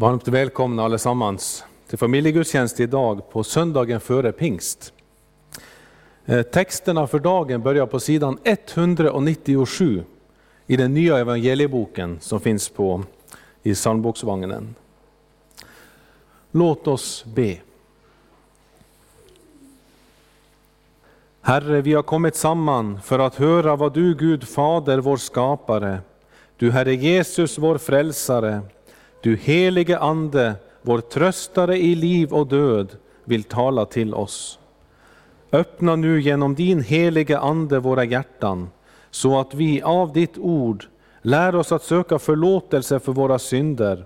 Varmt välkomna allesammans till familjegudstjänst idag på söndagen före pingst. Eh, texterna för dagen börjar på sidan 197 i den nya evangelieboken som finns på, i psalmboksvagnen. Låt oss be. Herre, vi har kommit samman för att höra vad du, Gud Fader, vår skapare, du Herre Jesus, vår frälsare, du helige Ande, vår tröstare i liv och död, vill tala till oss. Öppna nu genom din helige Ande våra hjärtan, så att vi av ditt ord lär oss att söka förlåtelse för våra synder,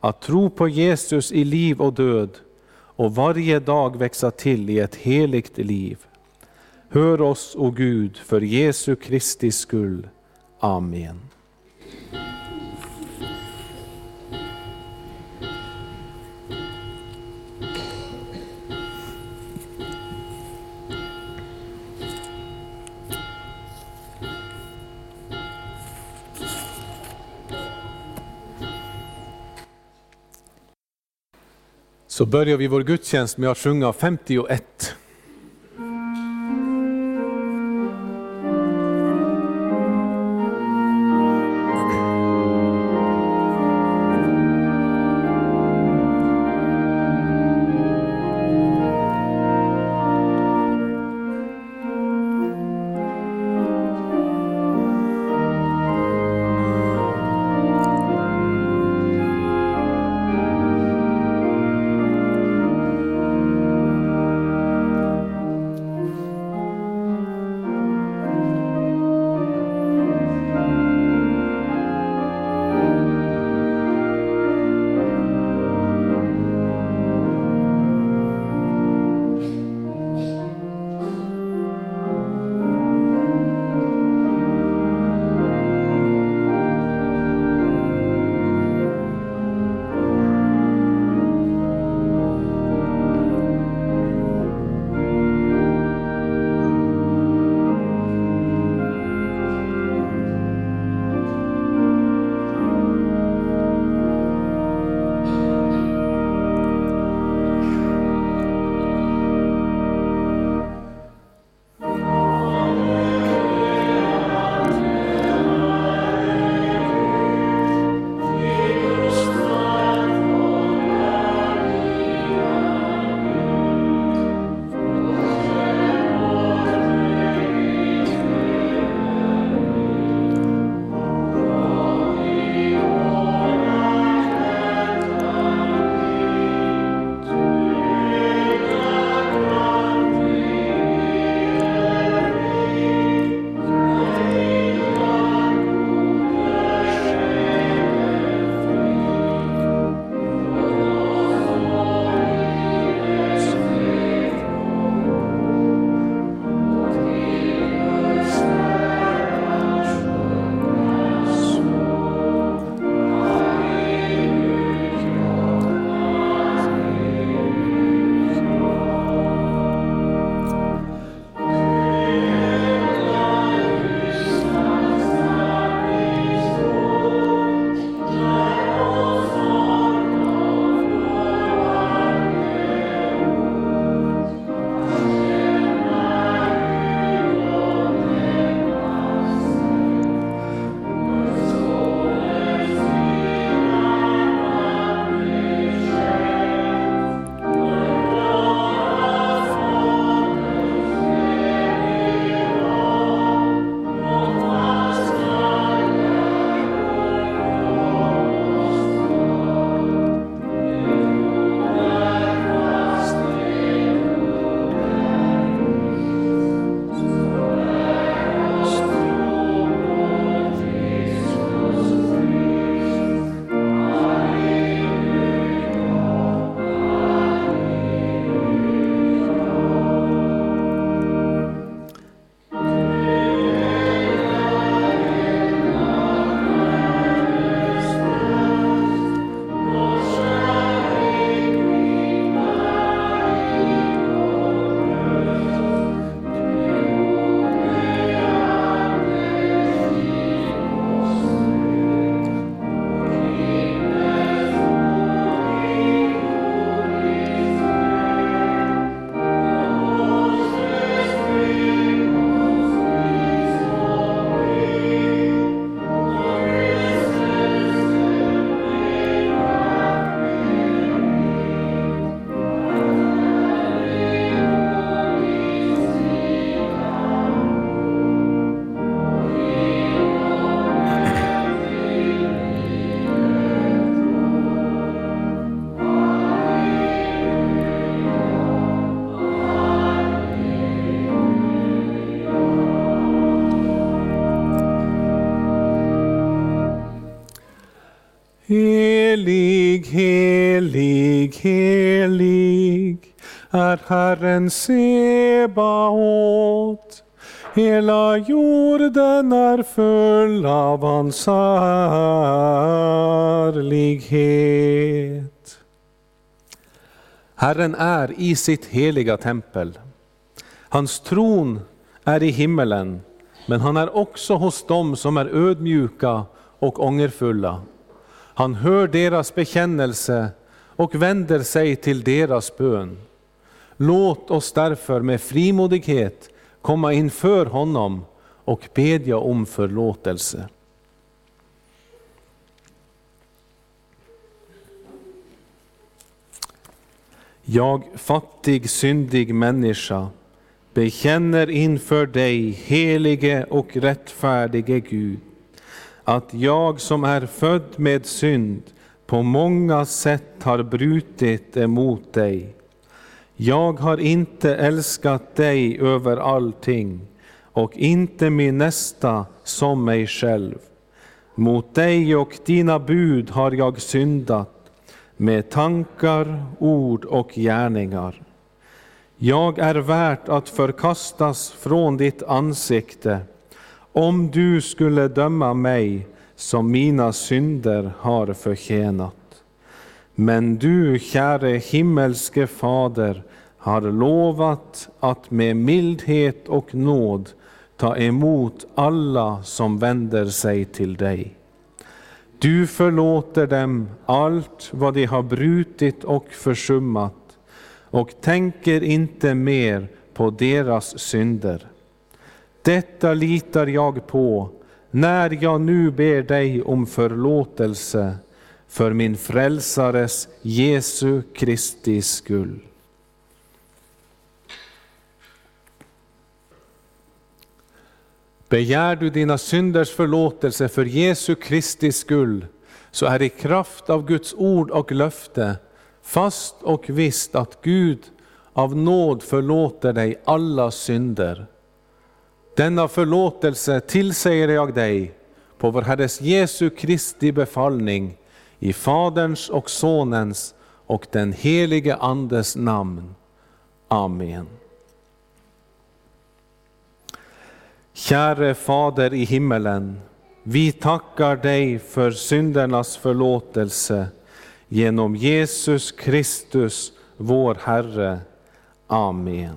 att tro på Jesus i liv och död och varje dag växa till i ett heligt liv. Hör oss, o Gud, för Jesu Kristi skull. Amen. Så börjar vi vår gudstjänst med att sjunga 51. Herren Sebaot. Hela jorden är full av hans härlighet. Herren är i sitt heliga tempel. Hans tron är i himmelen, men han är också hos dem som är ödmjuka och ångerfulla. Han hör deras bekännelse och vänder sig till deras bön. Låt oss därför med frimodighet komma inför honom och bedja om förlåtelse. Jag, fattig, syndig människa, bekänner inför dig, helige och rättfärdige Gud, att jag som är född med synd på många sätt har brutit emot dig. Jag har inte älskat dig över allting och inte min nästa som mig själv. Mot dig och dina bud har jag syndat med tankar, ord och gärningar. Jag är värt att förkastas från ditt ansikte om du skulle döma mig som mina synder har förtjänat. Men du, käre himmelske Fader, har lovat att med mildhet och nåd ta emot alla som vänder sig till dig. Du förlåter dem allt vad de har brutit och försummat och tänker inte mer på deras synder. Detta litar jag på när jag nu ber dig om förlåtelse för min frälsares Jesu Kristi skull. Begär du dina synders förlåtelse för Jesu Kristi skull, så är i kraft av Guds ord och löfte fast och visst att Gud av nåd förlåter dig alla synder. Denna förlåtelse tillsäger jag dig på vår Herres Jesu Kristi befallning i Faderns och Sonens och den helige Andes namn. Amen. Käre Fader i himmelen, vi tackar dig för syndernas förlåtelse genom Jesus Kristus, vår Herre. Amen.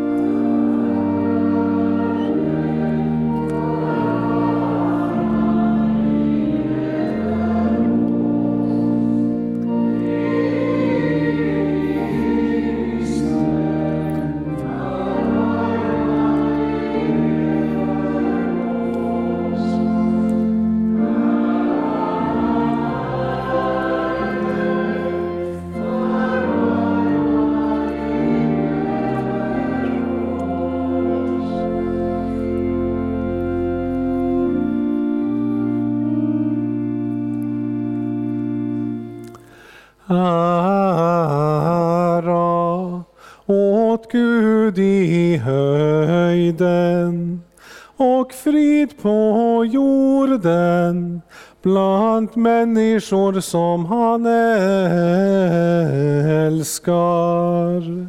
Människor som han älskar.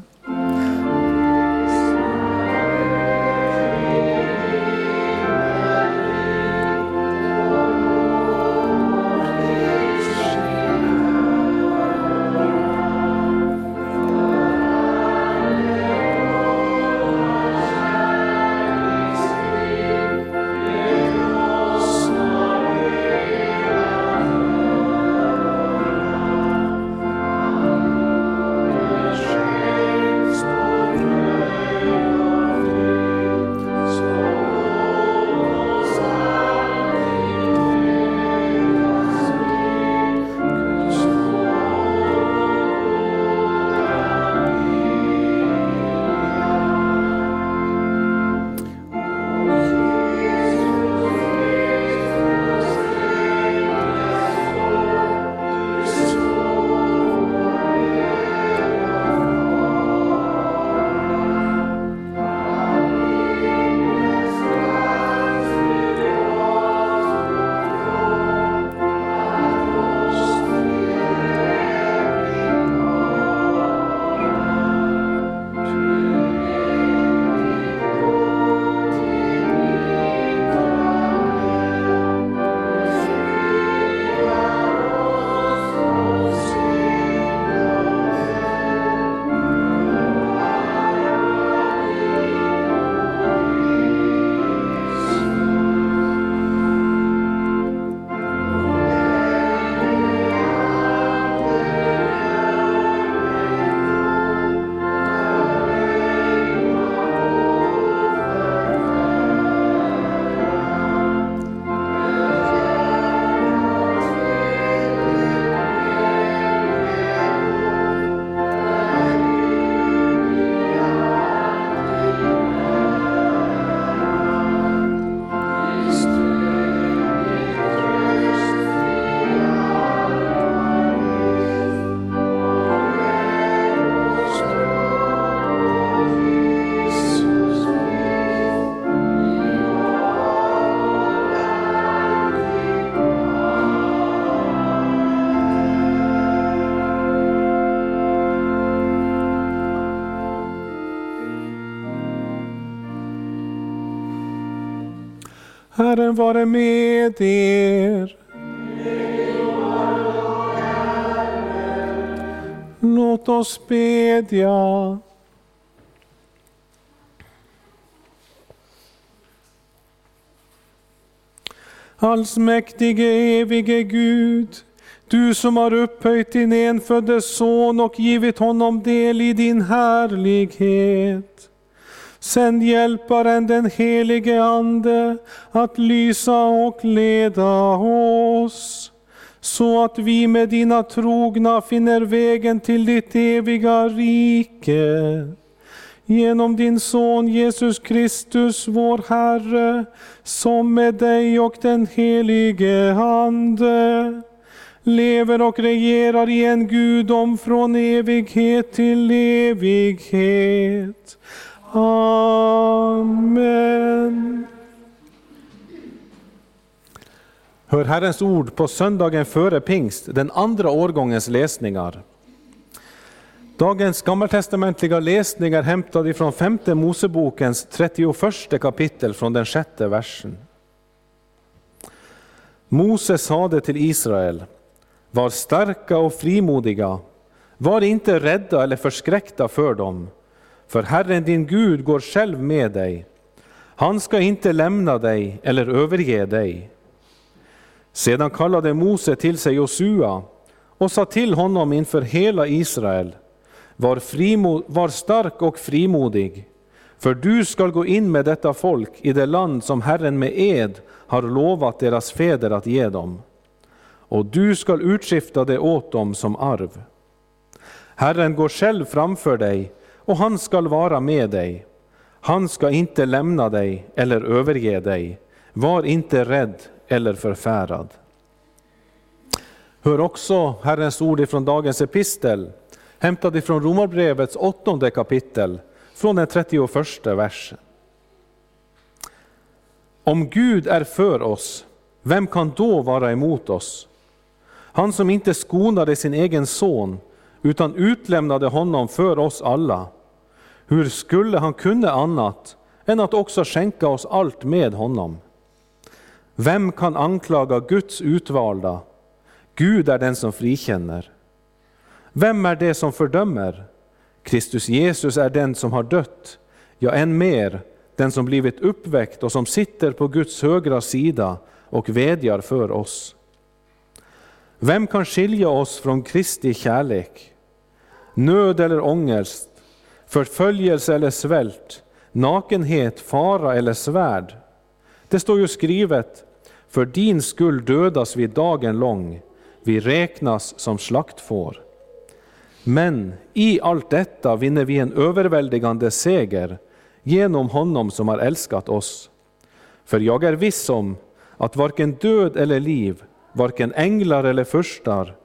Herren vare med er. Låt oss bedja. Allsmäktige evige Gud, du som har upphöjt din enfödde son och givit honom del i din härlighet. Sänd hjälparen den helige Ande att lysa och leda oss, så att vi med dina trogna finner vägen till ditt eviga rike. Genom din son Jesus Kristus, vår Herre, som med dig och den helige Ande lever och regerar i en gudom från evighet till evighet. Amen. Hör Herrens ord på söndagen före pingst, den andra årgångens läsningar. Dagens gammaltestamentliga läsning är hämtad ifrån femte Mosebokens 31 kapitel från den sjätte versen. Mose sade till Israel, var starka och frimodiga, var inte rädda eller förskräckta för dem, för Herren din Gud går själv med dig. Han ska inte lämna dig eller överge dig. Sedan kallade Mose till sig Josua och sa till honom inför hela Israel, var, frimo, var stark och frimodig, för du skall gå in med detta folk i det land som Herren med ed har lovat deras fäder att ge dem, och du skall utskifta det åt dem som arv. Herren går själv framför dig, och han skall vara med dig. Han ska inte lämna dig eller överge dig. Var inte rädd eller förfärad. Hör också Herrens ord ifrån dagens epistel, hämtad ifrån Romarbrevets åttonde kapitel, från den 31 versen. Om Gud är för oss, vem kan då vara emot oss? Han som inte skonade sin egen son, utan utlämnade honom för oss alla. Hur skulle han kunna annat än att också skänka oss allt med honom? Vem kan anklaga Guds utvalda? Gud är den som frikänner. Vem är det som fördömer? Kristus Jesus är den som har dött, ja än mer, den som blivit uppväckt och som sitter på Guds högra sida och vädjar för oss. Vem kan skilja oss från Kristi kärlek? Nöd eller ångest, förföljelse eller svält, nakenhet, fara eller svärd. Det står ju skrivet, för din skull dödas vi dagen lång, vi räknas som slaktfår. Men i allt detta vinner vi en överväldigande seger genom honom som har älskat oss. För jag är viss om att varken död eller liv, varken änglar eller furstar,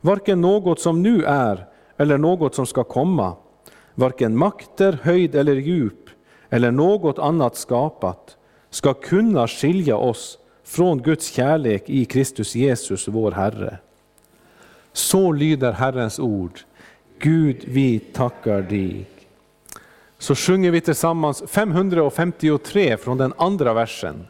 varken något som nu är eller något som ska komma, varken makter, höjd eller djup eller något annat skapat ska kunna skilja oss från Guds kärlek i Kristus Jesus, vår Herre. Så lyder Herrens ord. Gud, vi tackar dig. Så sjunger vi tillsammans 553 från den andra versen.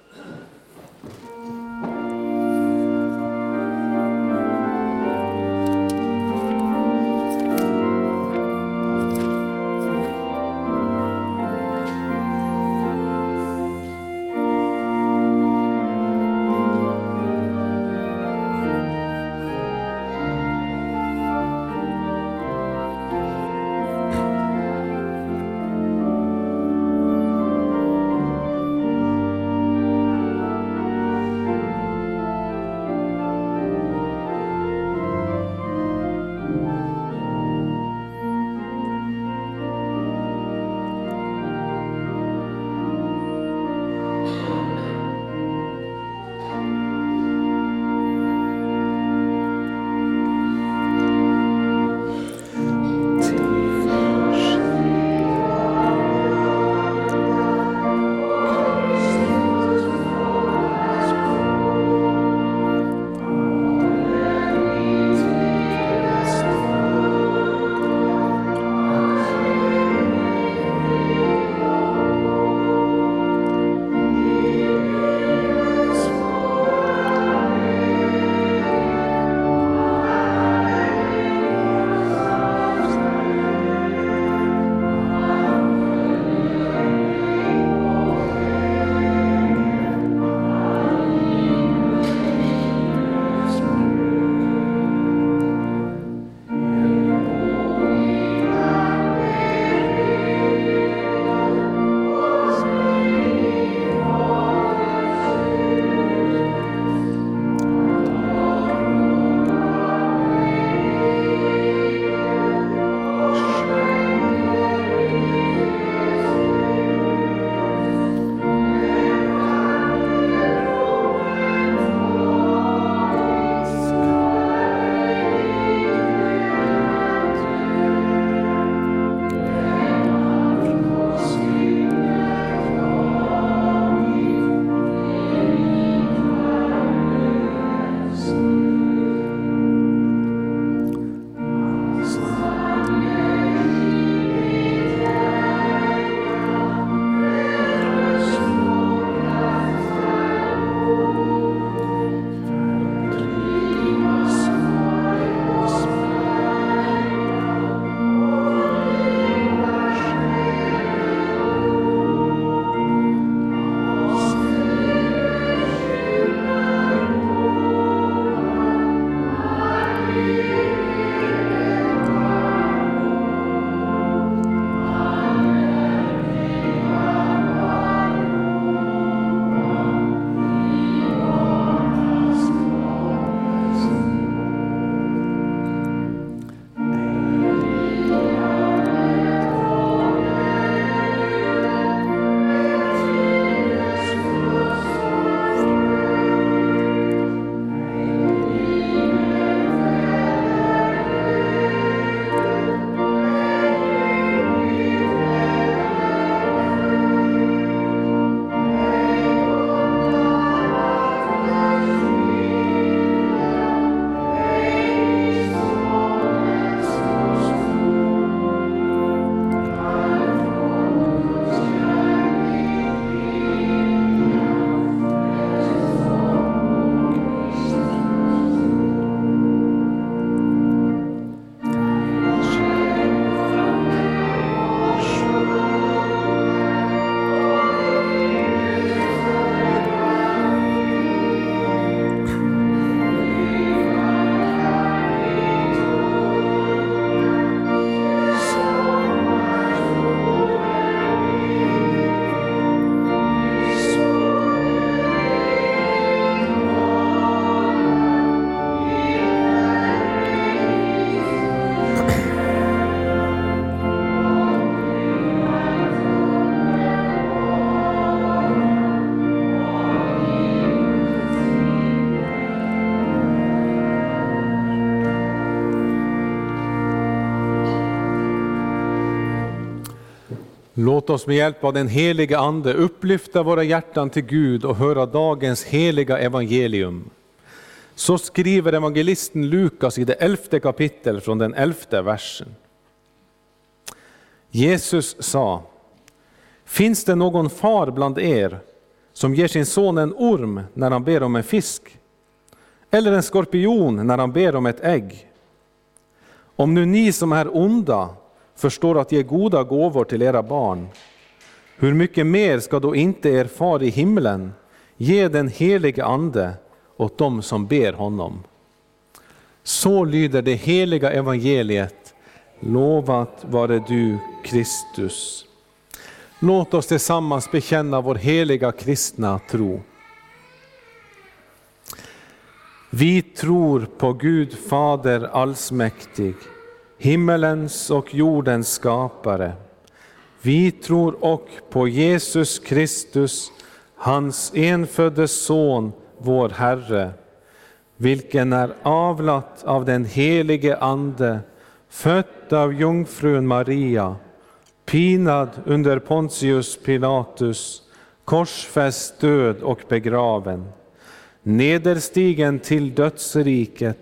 Låt oss med hjälp av den helige Ande upplyfta våra hjärtan till Gud och höra dagens heliga evangelium. Så skriver evangelisten Lukas i det elfte kapitlet från den elfte versen. Jesus sa, finns det någon far bland er som ger sin son en orm när han ber om en fisk? Eller en skorpion när han ber om ett ägg? Om nu ni som är onda förstår att ge goda gåvor till era barn, hur mycket mer ska då inte er far i himlen ge den helige Ande åt dem som ber honom? Så lyder det heliga evangeliet. Lovat vare du, Kristus. Låt oss tillsammans bekänna vår heliga kristna tro. Vi tror på Gud Fader allsmäktig, himmelens och jordens skapare. Vi tror och på Jesus Kristus, hans enfödde Son, vår Herre, vilken är avlat av den helige Ande, född av jungfrun Maria, pinad under Pontius Pilatus, korsfäst, död och begraven, nederstigen till dödsriket,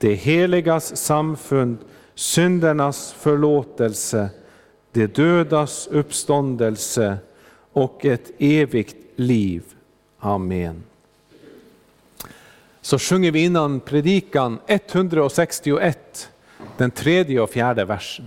det heligas samfund, syndernas förlåtelse, de dödas uppståndelse och ett evigt liv. Amen. Så sjunger vi innan predikan 161, den tredje och fjärde versen.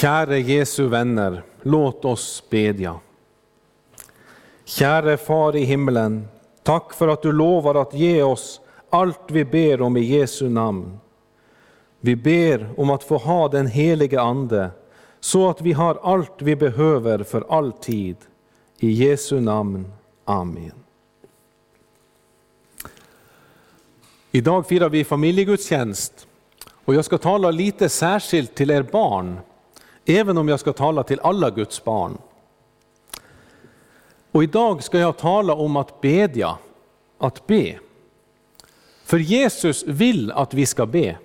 Käre Jesu vänner, låt oss bedja. Käre Far i himlen, tack för att du lovar att ge oss allt vi ber om i Jesu namn. Vi ber om att få ha den helige Ande så att vi har allt vi behöver för all tid. I Jesu namn. Amen. Idag firar vi familjegudstjänst och jag ska tala lite särskilt till er barn, även om jag ska tala till alla Guds barn. Och idag ska jag tala om att bedja, att be. För Jesus vill att vi ska be.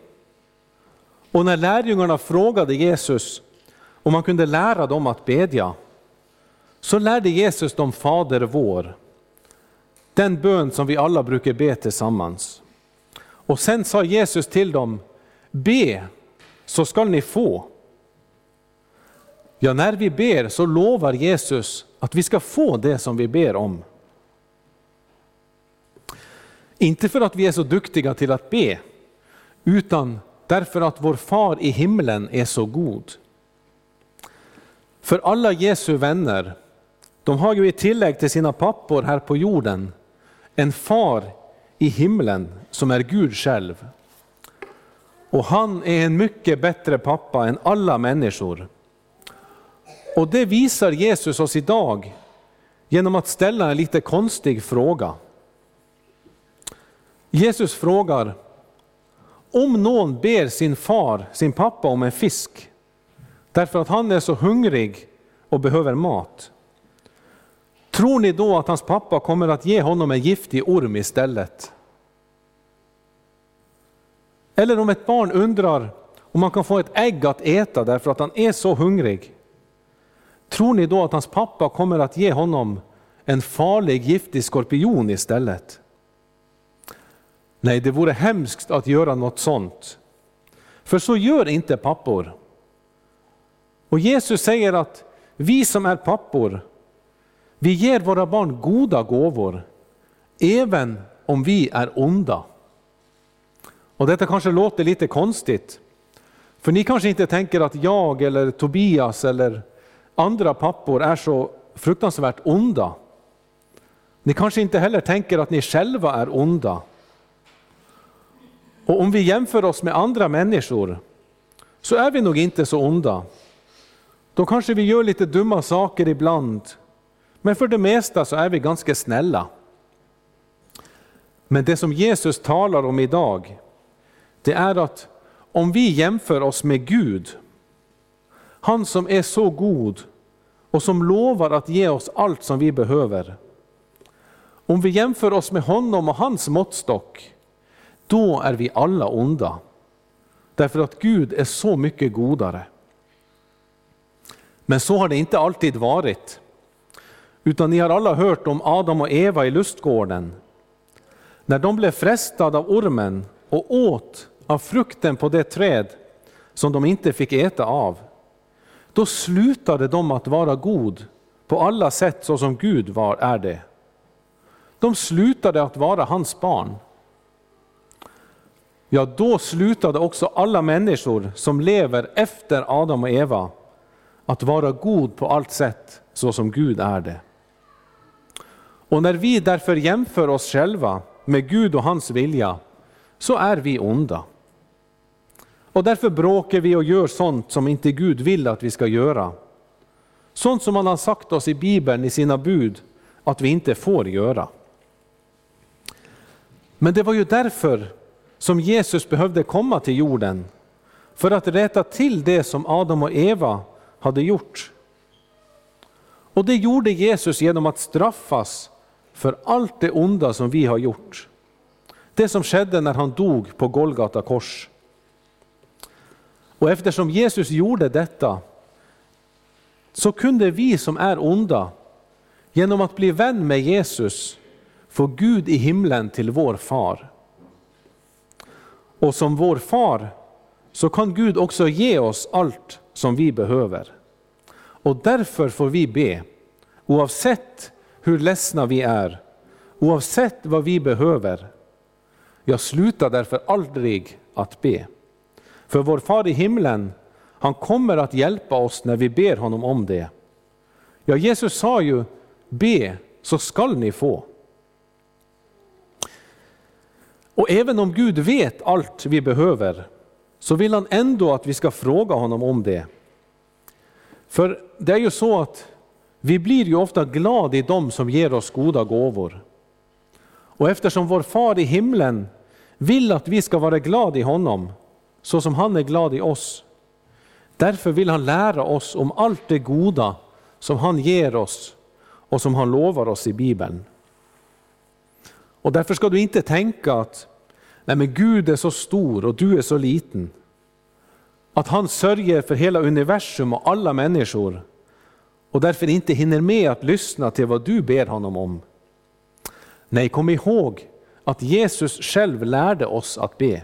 Och när lärjungarna frågade Jesus om man kunde lära dem att bedja, så lärde Jesus dem Fader vår, den bön som vi alla brukar be tillsammans. Och sen sa Jesus till dem, be så skall ni få. Ja, när vi ber så lovar Jesus att vi ska få det som vi ber om. Inte för att vi är så duktiga till att be, utan därför att vår far i himlen är så god. För alla Jesu vänner, de har ju i tillägg till sina pappor här på jorden, en far i himlen som är Gud själv. Och han är en mycket bättre pappa än alla människor. Och det visar Jesus oss idag genom att ställa en lite konstig fråga. Jesus frågar, om någon ber sin far, sin pappa om en fisk, därför att han är så hungrig och behöver mat. Tror ni då att hans pappa kommer att ge honom en giftig orm istället? Eller om ett barn undrar om man kan få ett ägg att äta därför att han är så hungrig. Tror ni då att hans pappa kommer att ge honom en farlig giftig skorpion istället? Nej, det vore hemskt att göra något sånt. För så gör inte pappor. Och Jesus säger att vi som är pappor, vi ger våra barn goda gåvor, även om vi är onda. Och detta kanske låter lite konstigt, för ni kanske inte tänker att jag eller Tobias eller andra pappor är så fruktansvärt onda. Ni kanske inte heller tänker att ni själva är onda. Och om vi jämför oss med andra människor så är vi nog inte så onda. Då kanske vi gör lite dumma saker ibland, men för det mesta så är vi ganska snälla. Men det som Jesus talar om idag, det är att om vi jämför oss med Gud, han som är så god och som lovar att ge oss allt som vi behöver. Om vi jämför oss med honom och hans måttstock, då är vi alla onda. Därför att Gud är så mycket godare. Men så har det inte alltid varit. Utan ni har alla hört om Adam och Eva i lustgården. När de blev frestade av ormen och åt av frukten på det träd som de inte fick äta av, då slutade de att vara god på alla sätt så som Gud var, är det. De slutade att vara hans barn. Ja, då slutade också alla människor som lever efter Adam och Eva att vara god på allt sätt så som Gud är det. Och när vi därför jämför oss själva med Gud och hans vilja, så är vi onda. Och därför bråkar vi och gör sånt som inte Gud vill att vi ska göra. Sånt som han har sagt oss i Bibeln i sina bud att vi inte får göra. Men det var ju därför som Jesus behövde komma till jorden, för att rätta till det som Adam och Eva hade gjort. Och det gjorde Jesus genom att straffas för allt det onda som vi har gjort. Det som skedde när han dog på Golgata kors. Och eftersom Jesus gjorde detta så kunde vi som är onda genom att bli vän med Jesus få Gud i himlen till vår far. Och som vår far så kan Gud också ge oss allt som vi behöver. Och därför får vi be, oavsett hur ledsna vi är, oavsett vad vi behöver. Jag slutar därför aldrig att be. För vår far i himlen, han kommer att hjälpa oss när vi ber honom om det. Ja, Jesus sa ju, be så skall ni få. Och även om Gud vet allt vi behöver, så vill han ändå att vi ska fråga honom om det. För det är ju så att vi blir ju ofta glada i dem som ger oss goda gåvor. Och eftersom vår far i himlen vill att vi ska vara glada i honom, så som han är glad i oss. Därför vill han lära oss om allt det goda som han ger oss och som han lovar oss i Bibeln. Och därför ska du inte tänka att Nej, men Gud är så stor och du är så liten. Att han sörjer för hela universum och alla människor och därför inte hinner med att lyssna till vad du ber honom om. Nej, kom ihåg att Jesus själv lärde oss att be.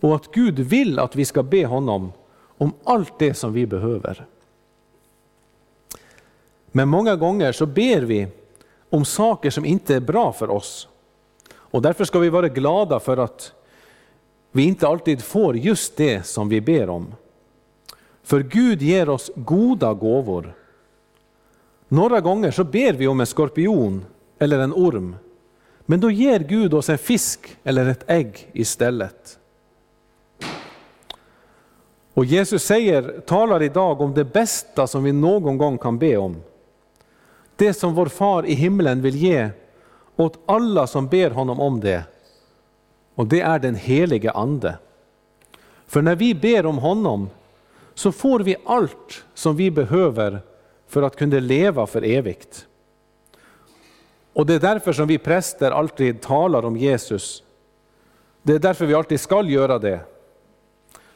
Och att Gud vill att vi ska be honom om allt det som vi behöver. Men många gånger så ber vi om saker som inte är bra för oss. Och därför ska vi vara glada för att vi inte alltid får just det som vi ber om. För Gud ger oss goda gåvor. Några gånger så ber vi om en skorpion eller en orm, men då ger Gud oss en fisk eller ett ägg istället. Och Jesus säger, talar idag om det bästa som vi någon gång kan be om. Det som vår far i himlen vill ge åt alla som ber honom om det. Och det är den helige Ande. För när vi ber om honom så får vi allt som vi behöver för att kunna leva för evigt. Och det är därför som vi präster alltid talar om Jesus. Det är därför vi alltid skall göra det.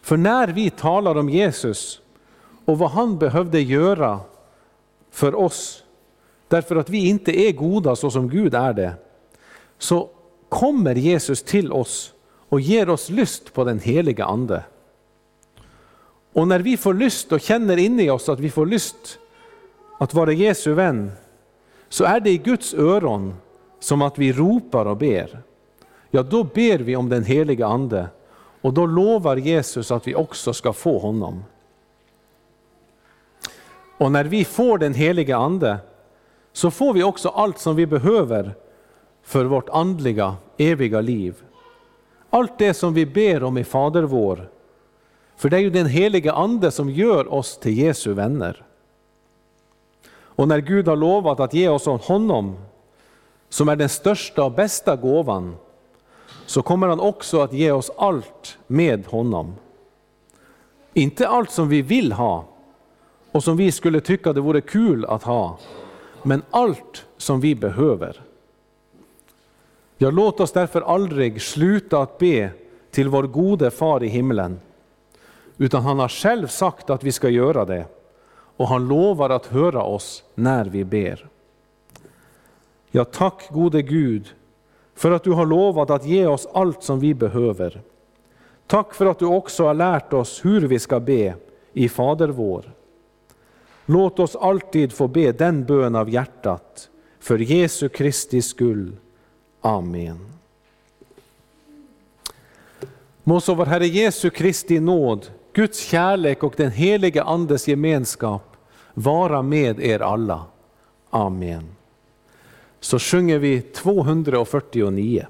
För när vi talar om Jesus och vad han behövde göra för oss därför att vi inte är goda så som Gud är det, så kommer Jesus till oss och ger oss lust på den heliga Ande. Och när vi får lust och känner inne i oss att vi får lust att vara Jesu vän, så är det i Guds öron som att vi ropar och ber. Ja, då ber vi om den heliga Ande och då lovar Jesus att vi också ska få honom. Och när vi får den heliga Ande så får vi också allt som vi behöver för vårt andliga, eviga liv. Allt det som vi ber om i Fader vår. För det är ju den heliga Ande som gör oss till Jesu vänner. Och när Gud har lovat att ge oss honom, som är den största och bästa gåvan, så kommer han också att ge oss allt med honom. Inte allt som vi vill ha och som vi skulle tycka det vore kul att ha, men allt som vi behöver. Ja, låt oss därför aldrig sluta att be till vår gode far i himlen, utan han har själv sagt att vi ska göra det och han lovar att höra oss när vi ber. Ja, tack gode Gud för att du har lovat att ge oss allt som vi behöver. Tack för att du också har lärt oss hur vi ska be i Fader vår. Låt oss alltid få be den bön av hjärtat, för Jesu Kristi skull. Amen. Må så vår Herre Jesu Kristi nåd, Guds kärlek och den helige Andes gemenskap vara med er alla. Amen. Så sjunger vi 249.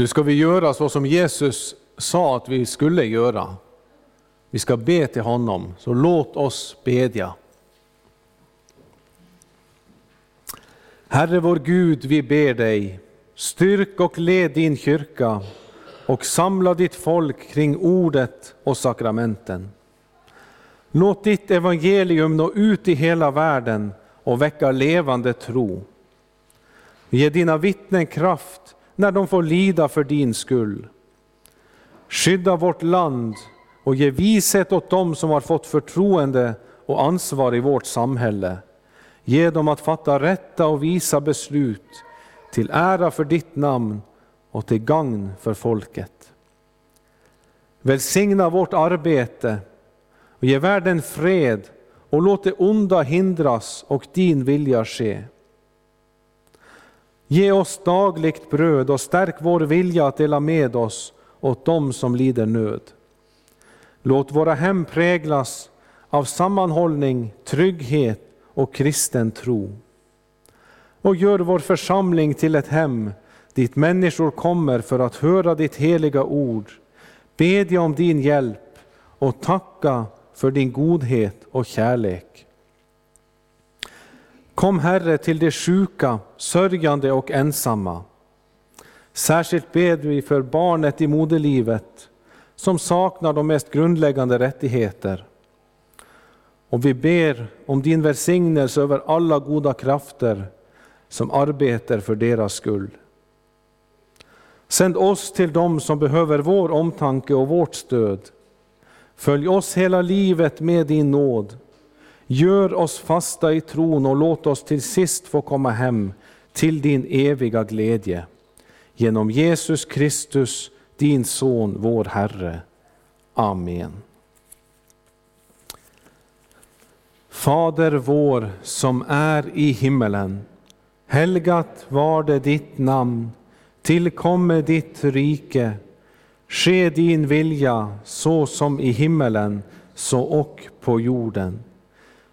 Nu ska vi göra så som Jesus sa att vi skulle göra. Vi ska be till honom, så låt oss bedja. Herre vår Gud, vi ber dig, styrk och led din kyrka och samla ditt folk kring ordet och sakramenten. Låt ditt evangelium nå ut i hela världen och väcka levande tro. Ge dina vittnen kraft när de får lida för din skull. Skydda vårt land och ge vishet åt dem som har fått förtroende och ansvar i vårt samhälle. Ge dem att fatta rätta och visa beslut till ära för ditt namn och till gagn för folket. Välsigna vårt arbete och ge världen fred och låt det onda hindras och din vilja ske. Ge oss dagligt bröd och stärk vår vilja att dela med oss åt dem som lider nöd. Låt våra hem präglas av sammanhållning, trygghet och kristen tro. Och gör vår församling till ett hem dit människor kommer för att höra ditt heliga ord, bedja om din hjälp och tacka för din godhet och kärlek. Kom Herre till de sjuka, sörjande och ensamma. Särskilt ber vi för barnet i moderlivet som saknar de mest grundläggande rättigheter. Och vi ber om din välsignelse över alla goda krafter som arbetar för deras skull. Sänd oss till dem som behöver vår omtanke och vårt stöd. Följ oss hela livet med din nåd. Gör oss fasta i tron och låt oss till sist få komma hem till din eviga glädje. Genom Jesus Kristus, din Son, vår Herre. Amen. Fader vår som är i himmelen. Helgat var det ditt namn. Tillkomme ditt rike. Ske din vilja så som i himmelen, så och på jorden.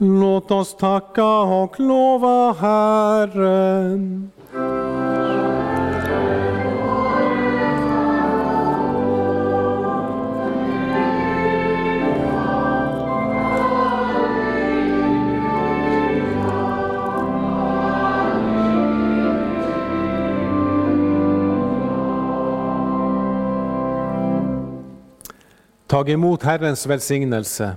Låt oss tacka och lova Herren. Tag emot Herrens välsignelse.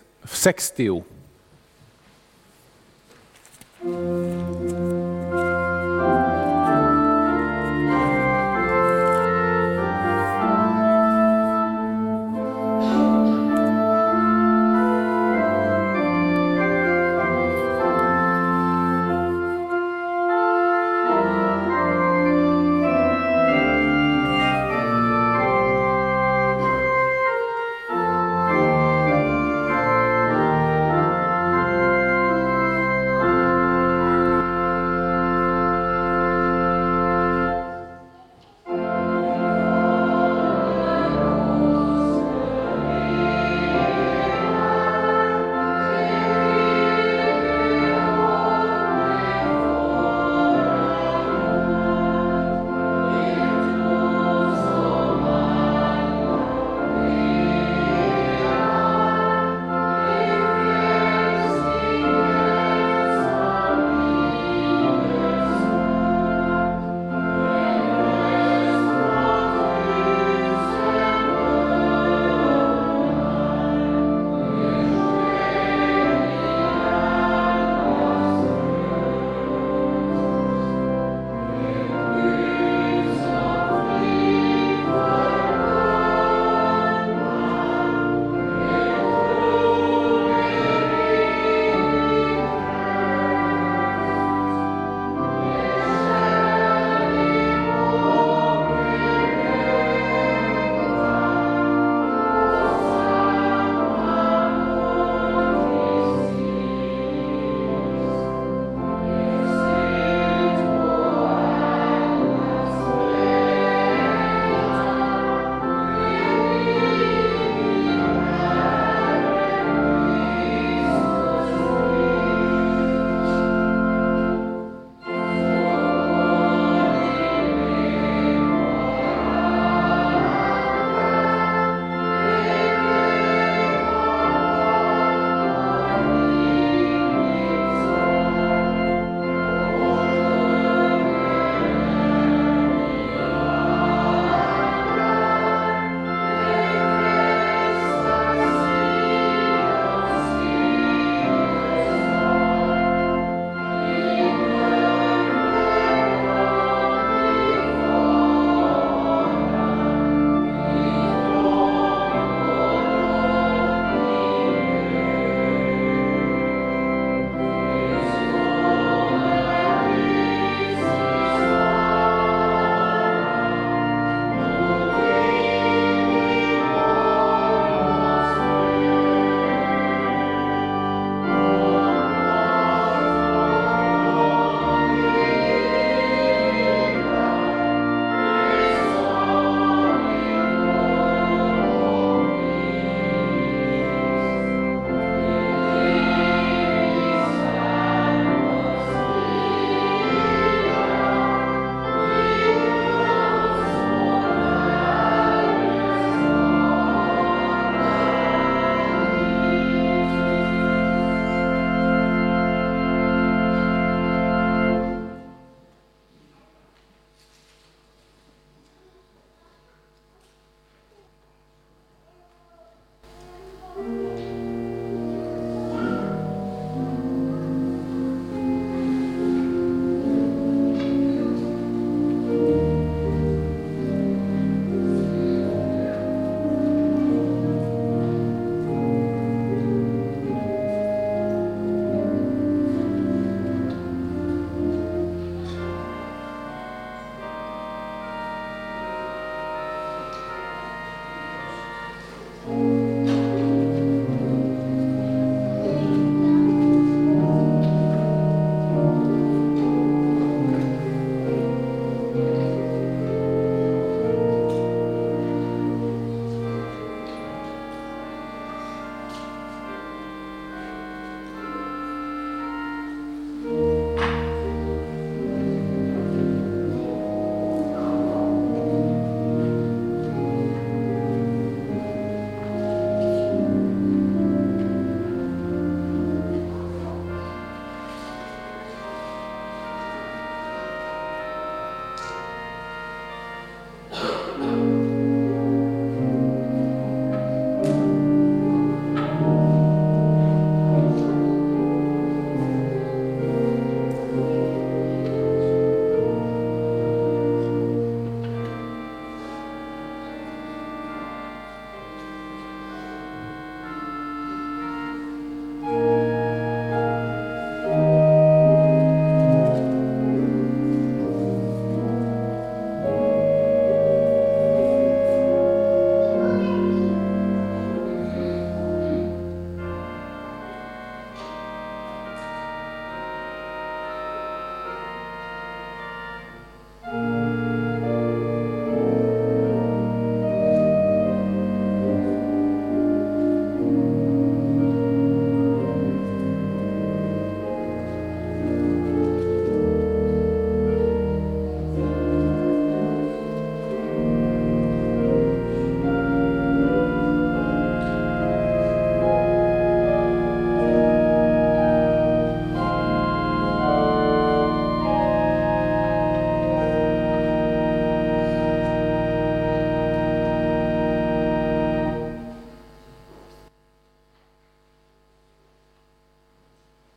v sextiu. thank you